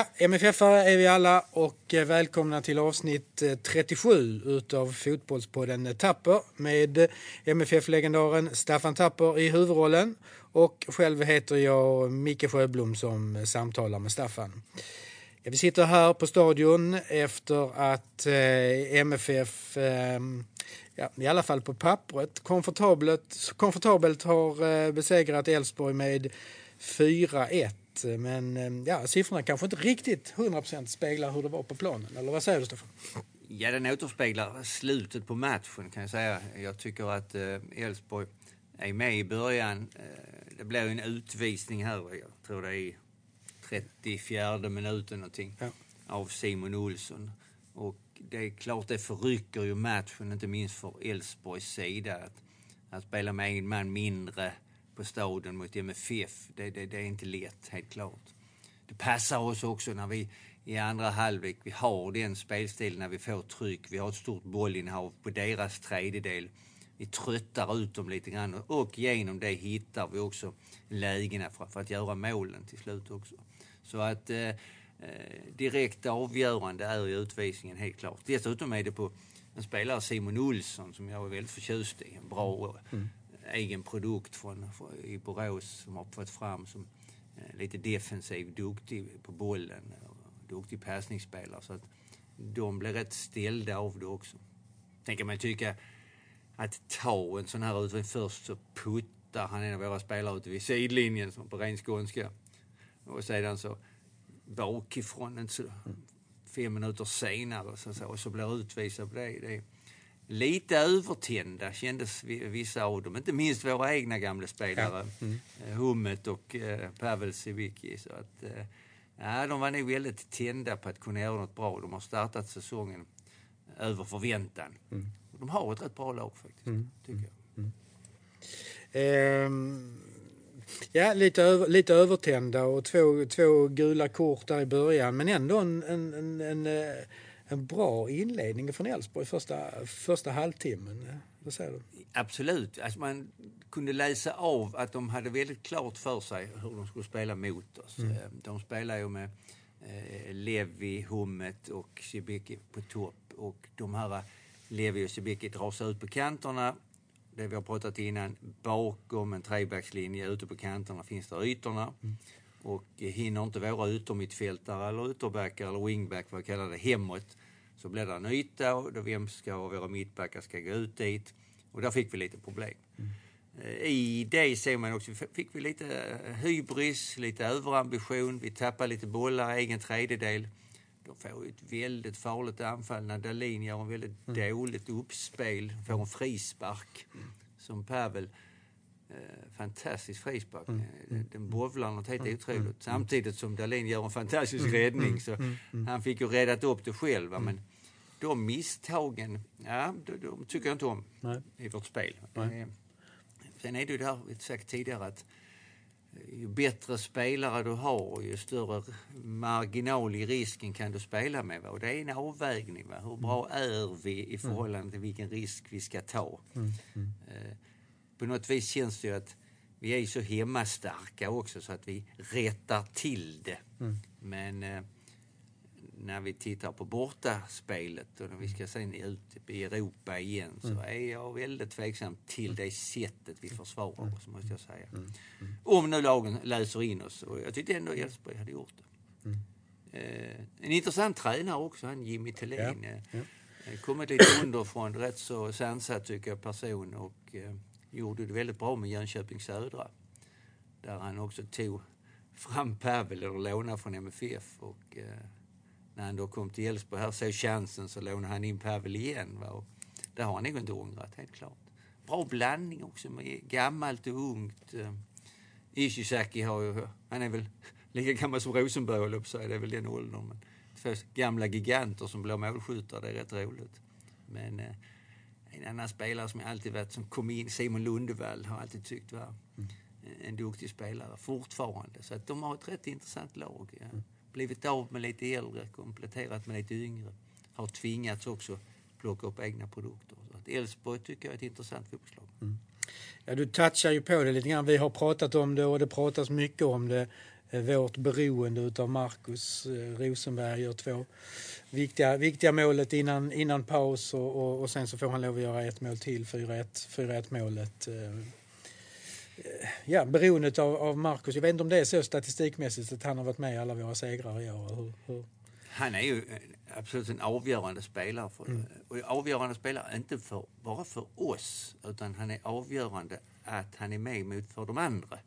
Ja, MFF-are är vi alla och eh, välkomna till avsnitt eh, 37 utav Fotbollspodden Tapper med MFF-legendaren Staffan Tapper i huvudrollen och själv heter jag Micke Sjöblom som samtalar med Staffan. Ja, vi sitter här på stadion efter att eh, MFF, ehm, ja, i alla fall på pappret, komfortabelt, komfortabelt har besegrat Elfsborg med 4-1 men eh, ja, siffrorna kanske inte riktigt 100% speglar hur det var på planen. Eller vad säger du Stefan? Ja, den återspeglar slutet på matchen kan jag säga. Jag tycker att eh, Elfsborg är med i början. Eh, det blir en utvisning här, jag tror det är 34 minuten någonting, ja. av Simon Olsson. Och det är klart det förrycker ju matchen, inte minst för Elfsborgs sida. Att, att spela med en man mindre på Staden mot MFF, det, det, det, är inte lätt, helt klart. Det passar oss också när vi i andra halvlek, vi har den spelstilen när vi får tryck, vi har ett stort bollinnehav på deras tredjedel. Vi tröttar ut dem lite grann och genom det hittar vi också lägena för, för att göra målen till slut också. Så att eh, eh, direkt avgörande är ju utvisningen helt klart. Dessutom är det på en spelare, Simon Olsson, som jag är väldigt förtjust i. En bra mm egen produkt från, i Borås som har fått fram som eh, lite defensiv, duktig på bollen, duktig passningsspelare. Så att de blir rätt ställda av det också. Sen kan man tycka att ta en sån här utvisning först så puttar han en av våra spelare ute vid sidlinjen som på ren skånska. Och sedan så bakifrån, inte så, fem minuter senare så, så, och så blir utvisad på det. det lite övertända kändes vissa av dem. Inte minst våra egna gamla spelare. Ja. Mm. Eh, Hummet och eh, Pavel Sivicki. Så att, eh, ja, de var nog väldigt tända på att kunna göra något bra. De har startat säsongen över förväntan. Mm. De har ett rätt bra lag faktiskt, mm. tycker jag. Um, ja, lite, över, lite övertända och två, två gula kort där i början men ändå en, en, en, en en bra inledning från Elfsborg första, första halvtimmen. Vad säger du? Absolut. Alltså man kunde läsa av att de hade väldigt klart för sig hur de skulle spela mot oss. Mm. Eh, de spelar ju med eh, Levi, Hummet och Cibicki på topp. Och de här Levi och Cibicki drar sig ut på kanterna. Det vi har pratat innan, bakom en trebackslinje ute på kanterna finns det ytorna. Mm. Och hinner inte våra yttermittfältare eller ytterbackar eller wingback, vad vi kallar det, hemåt så blir det en yta och då vem ska och våra mittbackar ska gå ut dit. Och där fick vi lite problem. Mm. I det ser man också, fick vi lite eh, hybris, lite överambition, vi tappade lite bollar, egen tredjedel. De får ett väldigt farligt anfall när Dahlin gör en väldigt mm. dåligt uppspel, får en frispark mm. som Pavel Eh, fantastisk frispark. Mm. Eh, mm. Den bovlar något helt mm. otroligt. Mm. Samtidigt som Dahlin gör en fantastisk mm. räddning. Så Han fick ju räddat upp det själv. Men de misstagen, ja, de, de tycker jag inte om Nej. i vårt spel. Nej. Eh, sen är det ju det här vi sagt tidigare att ju bättre spelare du har, ju större marginal i risken kan du spela med. Och det är en avvägning. Va? Hur bra är vi i förhållande till vilken risk vi ska ta? Mm. Mm på något vis känns det ju att vi är så hemmastarka också så att vi rättar till det. Mm. Men eh, när vi tittar på bortaspelet och när vi ska sen ut i Europa igen så mm. är jag väldigt tveksam till det sättet vi försvarar oss, måste jag säga. Mm. mm. Om nu lagen läser in oss och jag tyckte ändå Elfsborg hade gjort det. Mm. Eh, en intressant tränare också, han Jimmy Thelin. Ja. Ja. Eh, kommit lite underifrån, rätt så sansad tycker jag person och eh, gjorde det väldigt bra med Jönköping Södra. Där han också tog fram Pavel, eller lånade från MFF. Och, eh, när han då kom till Elfsborg här såg chansen så lånade han in Pavel igen. Va? Och det har han nog inte ångrat, helt klart. Bra blandning också med gammalt och ungt. Eh, Ishizaki har ju, han är väl lika gammal som Rosenberg, höll upp det är väl den åldern. Men två gamla giganter som blir målskyttar, det är rätt roligt. Men eh, en annan spelare som jag alltid varit, som kom in, Simon Lundevall, har alltid tyckt var mm. en duktig spelare fortfarande. Så att de har ett rätt intressant lag. Ja. Mm. Blivit av med lite äldre, kompletterat med lite yngre. Har tvingats också plocka upp egna produkter. Så att Elfsborg tycker jag är ett intressant fotbollslag. Mm. Ja, du touchar ju på det lite grann. Vi har pratat om det och det pratas mycket om det. Eh, vårt beroende av Marcus eh, Rosenberg gör två viktiga, viktiga målet innan, innan paus och, och, och sen så får han lov att göra ett mål till, 4-1 målet. Eh, Ja, beroendet av, av Marcus. Jag vet inte om det är så statistikmässigt att han har varit med i alla våra segrar i år. Hur, hur? Han är ju absolut en avgörande spelare. För, mm. och avgörande spelare inte för, bara för oss, utan han är avgörande att han är med mot för de andra.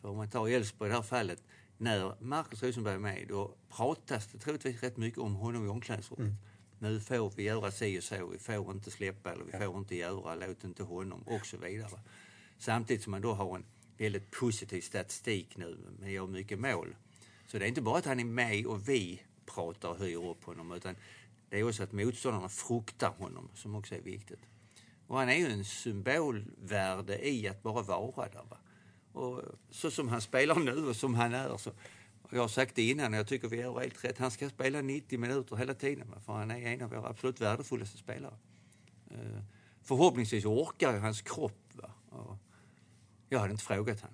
För om man tar Elfsborg i det här fallet, när Marcus Rosenberg är med, då pratas det troligtvis rätt mycket om honom i omklädningsrummet. Mm. Nu får vi göra si och så, vi får inte släppa eller vi ja. får inte göra, låt inte honom och så vidare. Samtidigt som man då har en väldigt positiv statistik nu, men gör mycket mål. Så det är inte bara att han är med och vi pratar och höjer upp honom, utan det är också att motståndarna fruktar honom, som också är viktigt. Och han är ju en symbolvärde i att bara vara där. Va? Och så som han spelar nu och som han är så jag har sagt det innan och jag tycker vi gör helt rätt. Han ska spela 90 minuter hela tiden för han är en av våra absolut värdefullaste spelare. Eh, förhoppningsvis orkar hans kropp. Va? Jag hade inte frågat han.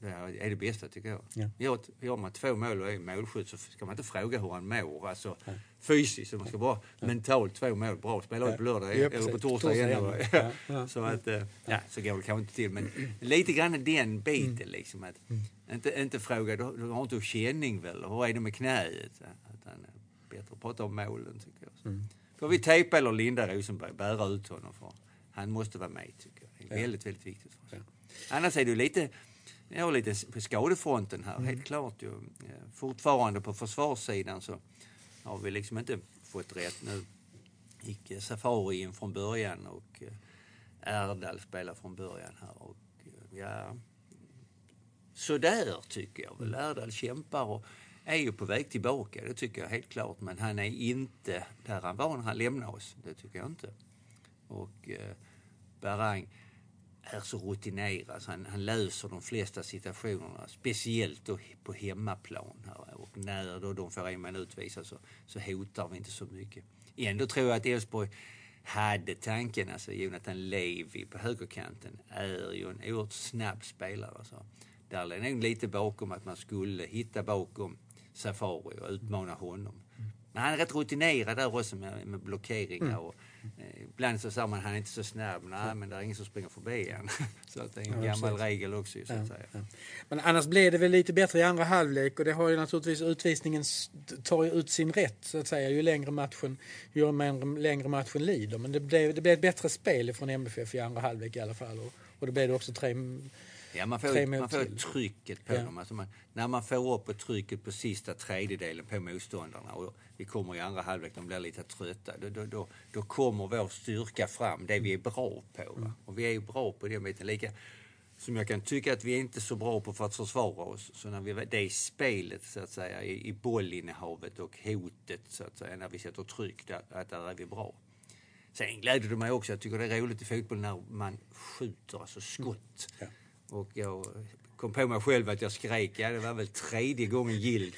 Det är det bästa tycker jag. Ja. Gör, gör man två mål och är målskytt så ska man inte fråga hur han mår. Alltså, ja. Fysiskt, man ska bara ja. mentalt två mål. Bra, spelar vi på lördag ja, eller på torsdag igen. Ja. Så, att, eh, ja. så går det kanske inte till. Men lite grann den biten mm. liksom. Att, mm. inte, inte fråga, du, du har inte känning väl? Hur är det med knäet? Utan, bättre att prata om målen tycker jag. Mm. Får vi tejpa eller linda Rosenberg, bära ut honom. För han måste vara med tycker jag. Det är väldigt, väldigt viktigt för oss. Annars är det lite Ja, lite på skadefronten här, mm. helt klart. Ju. Fortfarande på försvarssidan så har vi liksom inte fått rätt. Nu gick Safari in från början och eh, Erdal spelar från början här. Och, eh, ja, sådär tycker jag väl. Mm. Erdal kämpar och är ju på väg tillbaka, det tycker jag helt klart. Men han är inte där han var när han lämnade oss, det tycker jag inte. Och eh, Barang är så rutinerad så han, han löser de flesta situationerna, speciellt då på hemmaplan. Här. Och när då de får en man utvisad så, så hotar vi inte så mycket. Ändå tror jag att Elfsborg hade tanken, alltså Jonathan Levi på högerkanten är ju en oerhört snabb spelare. Alltså. Där är nog lite bakom att man skulle hitta bakom Safari och utmana honom. Men han är rätt rutinerad där också med, med blockeringar. Mm. Och, ibland så säger man han är inte så snabb. Nej, men det är ingen som springer förbi en. så det är en ja, gammal regel också. Så att säga. Men annars blev det väl lite bättre i andra halvlek och det har ju naturligtvis utvisningen tar ju ut sin rätt så att säga. Ju längre matchen, ju längre matchen lider. Men det blev, det blev ett bättre spel från MFF i andra halvlek i alla fall. Och, och det blev det också tre Ja, man får, man får trycket på ja. dem. Alltså man, när man får upp trycket på sista tredjedelen på motståndarna och vi kommer i andra halvlek, de blir lite trötta. Då, då, då, då kommer vår styrka fram, det vi är bra på. Mm. Och vi är ju bra på den biten. Lika som jag kan tycka att vi är inte så bra på för att försvara oss. Så när vi, det är spelet så att säga, i, i bollinnehavet och hotet så att säga, när vi sätter tryck, där, att där är vi bra. Sen gläder det mig också, jag tycker det är roligt i fotboll när man skjuter, alltså skott. Mm. Ja och jag kom på mig själv att jag skrek, ja det var väl tredje gången gilt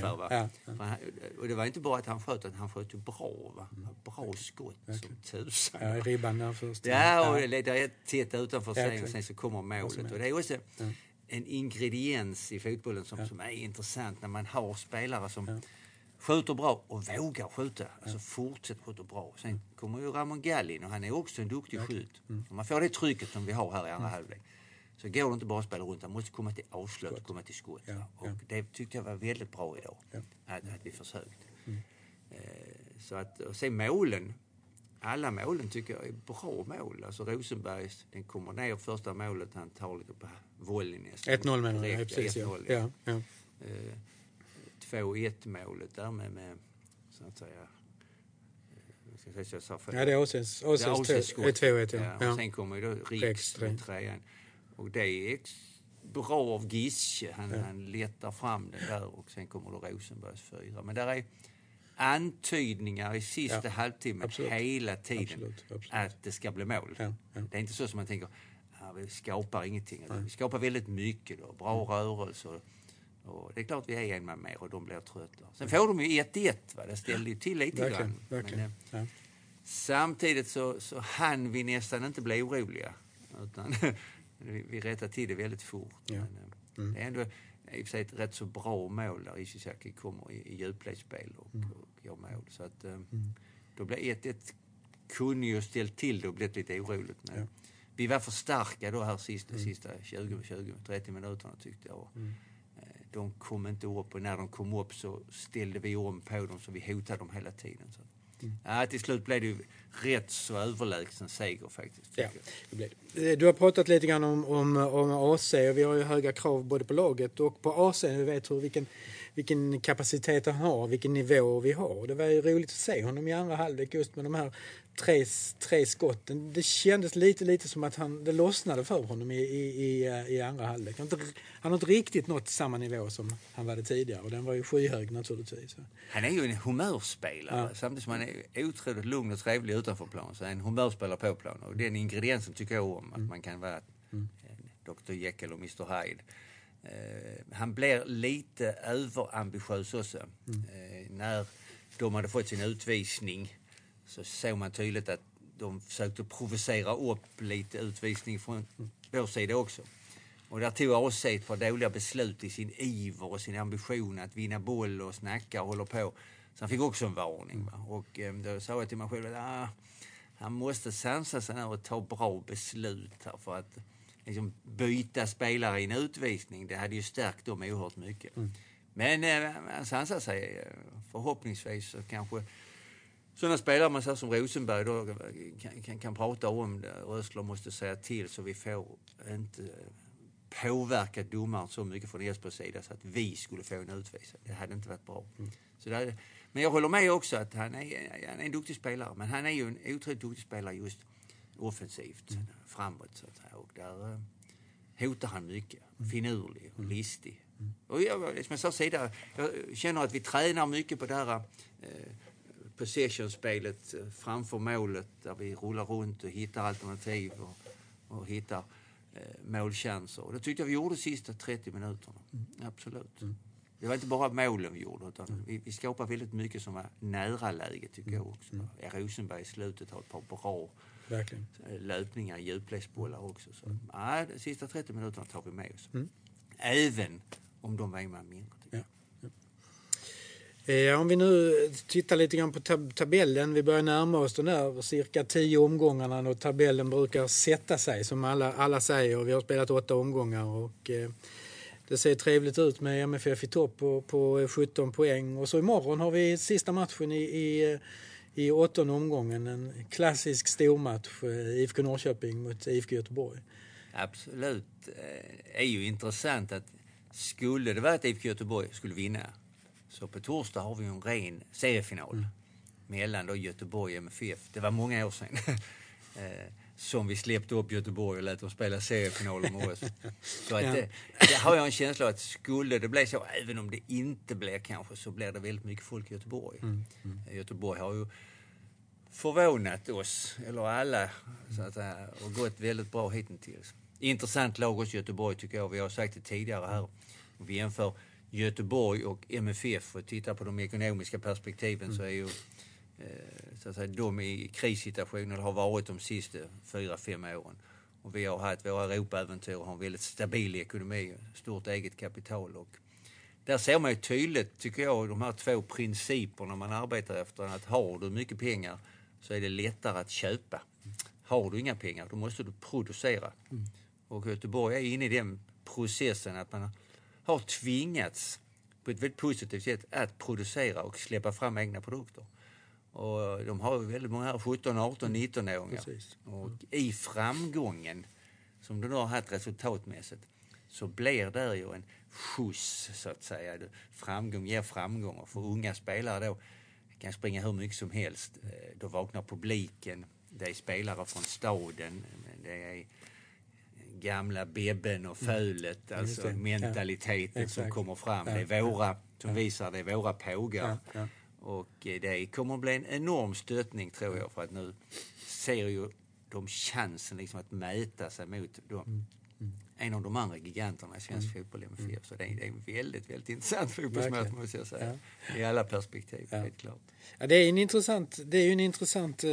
för. Va? Ja, ja. och det var inte bara att han sköt, utan han sköt ju bra. Va? Bra skott okay. som tusan. Ja, ribban där först. Ja, och det är tätt utanför sig och sen så kommer målet. Och det är också en ingrediens i fotbollen som, som är intressant när man har spelare som skjuter bra och vågar skjuta. Alltså fortsätt skjuta bra. Sen kommer ju Ramon Gallin och han är också en duktig skytt. Mm. Man får det trycket som vi har här i andra mm. halvlek så går det inte bara att spela runt, han måste komma till avslut, skott. komma till skott. Ja, och ja. det tyckte jag var väldigt bra idag, ja. att, att vi försökte. Mm. Så att, och sen målen, alla målen tycker jag är bra mål. Alltså Rosenbergs, den kommer ner första målet, han tar lite på volley nästan. 1-0 menar jag, precis. 1-0, ja. Ja, ja. Eh, 2-1 målet där med, med så att säga jag sa Ja, det är ACs 2-1. Ja. Ja. Och sen kommer ju då Riks med trean. Och det är bra av Gische. Han, ja. han letar fram den där och sen kommer då Rosenbergs fyra. Men där är antydningar i sista ja. halvtimmen absolut. hela tiden absolut. Absolut. att det ska bli mål. Ja. Det är inte så som man tänker, ja, vi skapar ingenting. Nej. Vi skapar väldigt mycket då, bra mm. rörelser. Och det är klart vi är en man mer och de blir trötta. Sen får de ju 1-1, det ställde ju till lite verkligen, grann. Verkligen. Men, eh, Samtidigt så, så hann vi nästan inte bli oroliga. Utan vi rättade till det väldigt fort. Ja. Men, eh, mm. det är ändå i och för sig ett rätt så bra mål där Ishizaki kommer i, i djupledsspel och, Mm. och gör mål. Så att, eh, Då blev 1-1 kunde ju ställt till det och blivit lite oroligt. Men Ja. Vi var för starka då här sista, sista 20-30 minuterna tyckte jag. Mm. Eh, De kom inte upp och när de kom upp så ställde vi om på dem så vi hotade dem hela tiden. Så. Mm. Ja, till slut blev det ju rätt så överlägsen seger faktiskt. Ja, det det. Du har pratat lite grann om, om, om AC och vi har ju höga krav både på laget och på AC. Vi vet hur, vilken, vilken kapacitet han har, vilken nivå vi har. Det var ju roligt att se honom i andra halvlek just med de här tre, tre skotten. Det kändes lite, lite som att han, det lossnade för honom i, i, i, i andra halvlek. Han, har inte- han har inte riktigt nått samma nivå som han var tidigare och den var ju skyhög naturligtvis. Han är ju en humörspelare. Ja. Samtidigt som han är otroligt lugn och trevlig utanför plan så är en humörspelare på plan. Och den ingrediensen tycker jag om, att man kan vara en Dr Jekyll och Mr Hyde. Eh, han blir lite överambitiös också. Eh, när de hade fått sin utvisning så såg man tydligt att de försökte provocera upp lite utvisning från vår sida också. Och där tog AC ett par dåliga beslut i sin iver och sin ambition att vinna boll och snacka och håller på. Så han fick också en varning. Va? Och eh, då sa jag till mig själv att ah, han måste sansa sig här och ta bra beslut här för att liksom, byta spelare i en utvisning, det hade ju stärkt dem oerhört mycket. Men eh, han sansade sig. eh, Förhoppningsvis så kanske sådana spelare man ser som Rosenberg då kan, kan, kan prata om det. Rösler måste säga till så vi får inte påverka domaren så mycket från Elfsborgs sida så att vi skulle få en utvisning. Det hade inte varit bra. Så det hade, men jag håller med också att han är, han är en duktig spelare. Men han är ju en otroligt duktig spelare just offensivt, framåt så att säga. Och där eh, hotar han mycket. Finurlig och listig. Och jag, som jag sa tidigare, jag känner att vi tränar mycket på det här eh, possession-spelet eh, framför målet där vi rullar runt och hittar alternativ och, och hittar eh, målchanser. Och det tyckte jag vi gjorde de sista 30 minuterna. Absolut. Det var inte bara målen vi gjorde utan vi, vi skapade väldigt mycket som var nära läge tycker jag också. Ja, Rosenberg i slutet har ett par bra Verkligen. eh, löpningar, djupledsbollar också. Så, ja, de sista 30 minuterna tar vi med oss. Även om de var en man mindre. Eh, om vi nu tittar lite grann på tab- tabellen. Vi börjar närma oss den där cirka tio omgångarna och tabellen brukar sätta sig som alla, alla säger. Vi har spelat åtta omgångar och eh, det ser trevligt ut med MFF i topp på, på 17 poäng. Och så imorgon har vi sista matchen i, i, i åttonde omgången. En klassisk stormatch. Eh, IFK Norrköping mot IFK Göteborg. Absolut. Det är ju intressant att skulle det vara att IFK Göteborg skulle vinna så på torsdag har vi en ren seriefinal mellan då Göteborg och MFF. Det var många år sedan eh, som vi släppte upp Göteborg och lät dem spela seriefinal med oss. Så att det, det har jag en känsla att skulle det bli så, även om det inte blir kanske, så blir det väldigt mycket folk i Göteborg. Eh, Göteborg har ju förvånat oss, eller alla, så att säga, och gått väldigt bra hittills. Intressant lag hos Göteborg tycker jag. Vi har sagt det tidigare här. Vi jämför Göteborg och MFF och tittar på de ekonomiska perspektiven så är ju eh, så att säga, de i krissituationer har varit de sista fyra, fem åren. Och vi har haft våra Europaäventyr och har en väldigt stabil ekonomi, stort eget kapital. Och där ser man ju tydligt, tycker jag, de här två principerna man arbetar efter. Att har du mycket pengar så är det lättare att köpa. Har du inga pengar, då måste du producera. Och Göteborg är inne i den processen att man har tvingats på ett väldigt positivt sätt att producera och släppa fram egna produkter. Och de har väldigt många här 17, 18, 19-åringar. Precis. Och i framgången som de har haft resultatmässigt så blir det ju en skjuts så att säga. Framgång ger framgång och för unga spelare då kan springa hur mycket som helst. Eh, Då vaknar publiken. Det är spelare från staden. Det är gamla Bebben och Fölet, alltså det. mentaliteten Ja, som kommer fram. Ja, Det är våra, som visar det är våra pågar. Ja, ja. Och eh, det kommer att bli en enorm stöttning tror jag för att nu ser ju de chansen liksom att mäta sig mot dem. En av de andra giganterna i svensk fotboll, MFF. Så det är, det är en väldigt, väldigt intressant fotbollsmatch Verkligen. måste jag säga. I alla perspektiv, Ja. helt klart. Ja, det är en intressant, det är en intressant eh,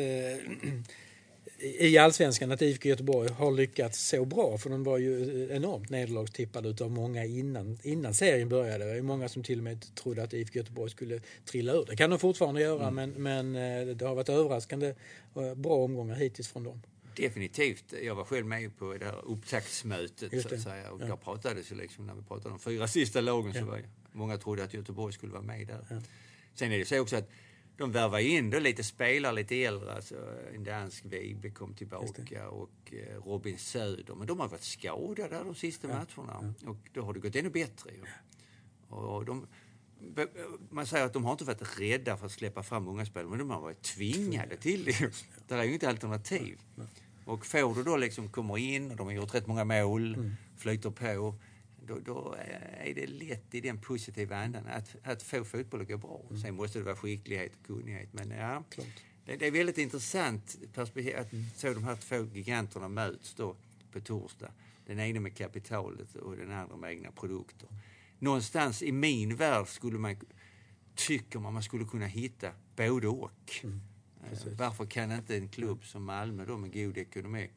i allsvenskan att IFK Göteborg har lyckats så bra för de var ju enormt nederlagstippade utav många innan, innan serien började. Det var många som till och med trodde att IFK Göteborg skulle trilla ur. Det kan de fortfarande göra mm. men, men eh, det har varit överraskande eh, bra omgångar hittills från dem. Definitivt. Jag var själv med på det här upptaktsmötet så att säga. Och ja. där pratades ju liksom, när vi pratade om fyra sista lagen ja. så var många trodde att Göteborg skulle vara med där. Ja. Sen är det så också att de värvar in då lite spelare lite äldre. Alltså en dansk Vibe kom tillbaka och eh, Robin Söder. Men de har varit skadade de sista ja. matcherna. Ja. Och då har det gått ännu bättre. Ju. Och de, man säger att de har inte varit rädda för att släppa fram unga spelare, men de har varit tvingade till det. Det är ju inte alternativ. Och får du då liksom kommer in och de har gjort rätt många mål, mm. flyter på då, då, är det lätt i den positiva andan att, att få fotboll att gå bra. Mm. Sen måste det vara skicklighet och kunnighet. Men ja, det, det, är väldigt intressant perspektiv att mm. så de här två giganterna möts då på torsdag. Den ena med kapitalet och den andra med egna produkter. Någonstans i min värld skulle man, tycker man man skulle kunna hitta både och. Mm. Eh, varför kan inte en klubb som Malmö då med god ekonomi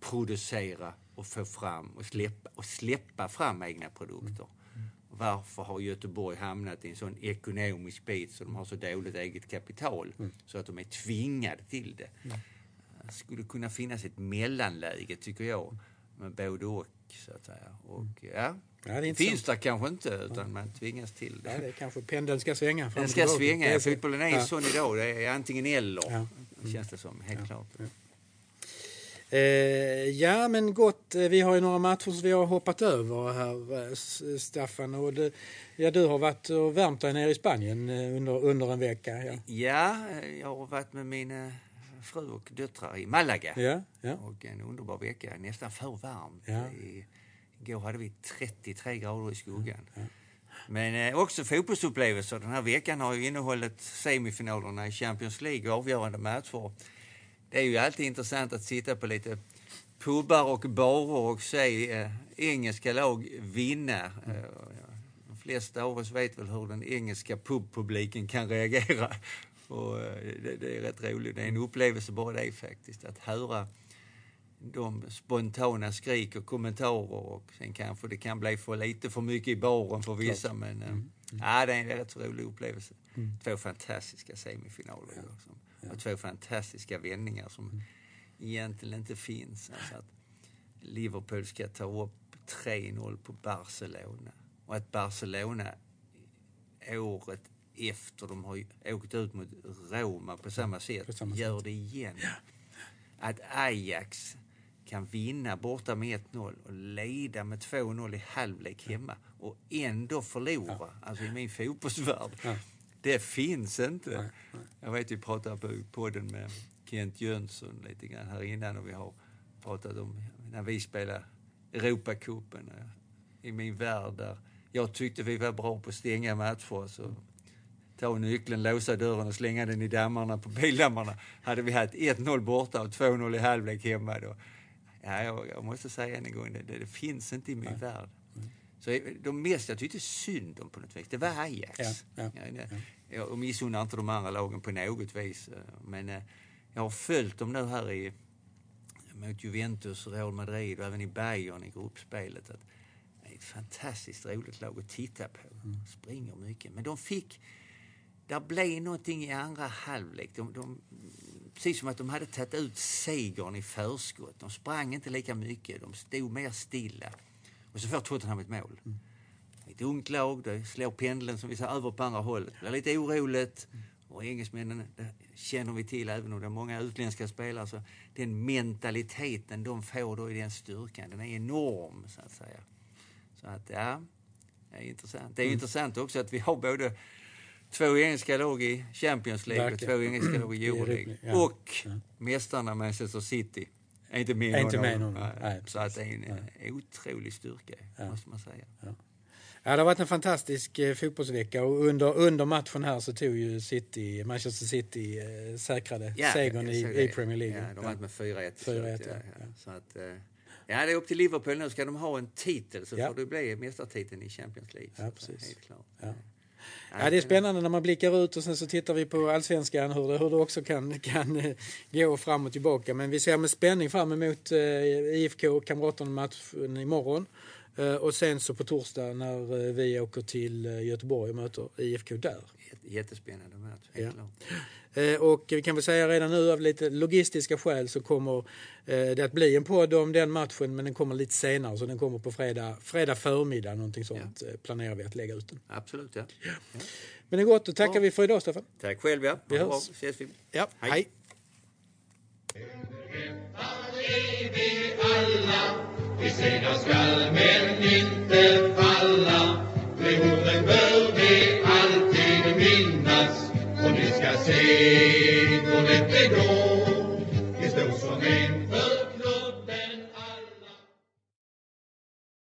producera och få fram och släppa, och släppa fram egna produkter. Mm. Varför har Göteborg hamnat i en sån ekonomisk bit så de har så dåligt eget kapital mm. så att de är tvingade till det? Det skulle kunna finnas ett mellanläge tycker jag med både och så att säga. Och, mm. ja, Ja, det finns det kanske inte, utan man tvingas till det. Ja, det är kanske pendeln ska svänga. Den ska svänga. Fotbollen är ja. sån idag. Det är antingen eller, ja. Känns det som. Helt klart. Eh, ja, men gott. Eh, vi har ju några matcher som vi har hoppat över här, eh, Staffan. Och det, ja, du har varit och värmt dig nere i Spanien under, under en vecka. Ja. ja, jag har varit med min fru och döttrar i Malaga. Ja, ja. Och en underbar vecka. Nästan för varmt. Ja. I, igår hade vi 33 grader i skuggan. Ja. Men eh, också fotbollsupplevelser. Den här veckan har ju innehållit semifinalerna i Champions League och avgörande matcher det är ju alltid intressant att sitta på lite pubbar och barer och se eh, engelska lag vinna. Eh, de flesta av oss vet väl hur den engelska pubpubliken kan reagera. Och, eh, det, det, är rätt roligt. Det är en upplevelse bara det faktiskt, att höra de spontana skrik och kommentarer och sen kanske det kan bli för lite för mycket i baren för vissa Klart. men mm. Mm. Ja, det är en rätt rolig upplevelse. Mm. Två fantastiska semifinaler. Ja. Som, Ja. Och två fantastiska vändningar som egentligen inte finns. Alltså att Liverpool ska ta upp 3-0 på Barcelona. Och att Barcelona året efter de har åkt ut mot Roma på samma sätt, på samma gör sätt. det igen. Ja. Att Ajax kan vinna borta med 1-0 och leda med 2-0 i halvlek hemma och ändå förlora, ja. alltså i min fotbollsvärld. Ja. Det finns inte. Nej, nej. Jag vet, vi pratade på podden med Kent Jönsson lite grann här innan och vi har pratat om när vi spelade Europacupen eh, i min värld där jag tyckte vi var bra på att stänga matcher. Så ta nyckeln, låsa dörren och slänga den i dammarna på bildammarna. Hade vi haft 1-0 borta och 2-0 i halvlek hemma då. Ja, jag, jag måste säga än en gång, det, det finns inte i min Nej. värld. Så de mest jag tyckte synd om på något vis, det var Ajax. Ja, ja, ja. Jag missunnar inte de andra lagen på något vis. Eh, men eh, jag har följt dem nu här i, mot Juventus, Real Madrid och även i Bayern i gruppspelet. Att det är ett fantastiskt roligt lag att titta på. Mm. Springer mycket. Men de fick... Där blev någonting i andra halvlek. De, de, precis som att de hade tagit ut segern i förskott. De sprang inte lika mycket. De stod mer stilla. Och så får Tottenham ett mål. Mm. Ett ungt lag, det slår pendeln som vi säger över på andra hållet. Det är lite oroligt. Mm. Och engelsmännen, det känner vi till även om det är många utländska spelare. Så den mentaliteten de får då i den styrkan, den är enorm så att säga. Så att ja, det är intressant. Det är mm. intressant också att vi har både två engelska lag i Champions League Verkligen. och två engelska lag i Euroleague. Ja. Och ja. mästarna Manchester City är inte med inte med någon. Nej, så att det är en nej. otrolig styrka, ja. måste man säga. Ja. Ja, det har varit en fantastisk eh, fotbollsvecka och under, under matchen här så tog ju City, Manchester City eh, säkrade ja, segern i, i, Premier League. Ja, de vann med 4-1. 4-1 ja, ja. Så att, eh, ja, det är upp till Liverpool nu. Ska de ha en titel så får det bli mästartiteln i Champions League. Ja, precis. Helt klart. Ja. Det är spännande när man blickar ut och sen så tittar vi på allsvenskan hur det, hur det också kan, kan eh, gå fram och tillbaka. Men vi ser med spänning fram emot eh, IFK Kamraterna-matchen imorgon. Eh, och sen så på torsdag när vi åker till Göteborg och möter IFK där. Jättespännande match, helt Ja. klart. Eh, Och vi kan väl säga redan nu av lite logistiska skäl så kommer eh, det att bli en podd om den matchen men den kommer lite senare så den kommer på fredag, fredag förmiddag någonting sånt eh, planerar vi att lägga ut den. Absolut, ja. ja. Men det är gott, då tackar Ja. vi för idag Stefan. Tack själv, ja. Vi hörs. Ses vi. Ja, Hej. hej. Vi segrar skall men inte falla Med orden bör vi alltid minnas och ni ska se då det blir grå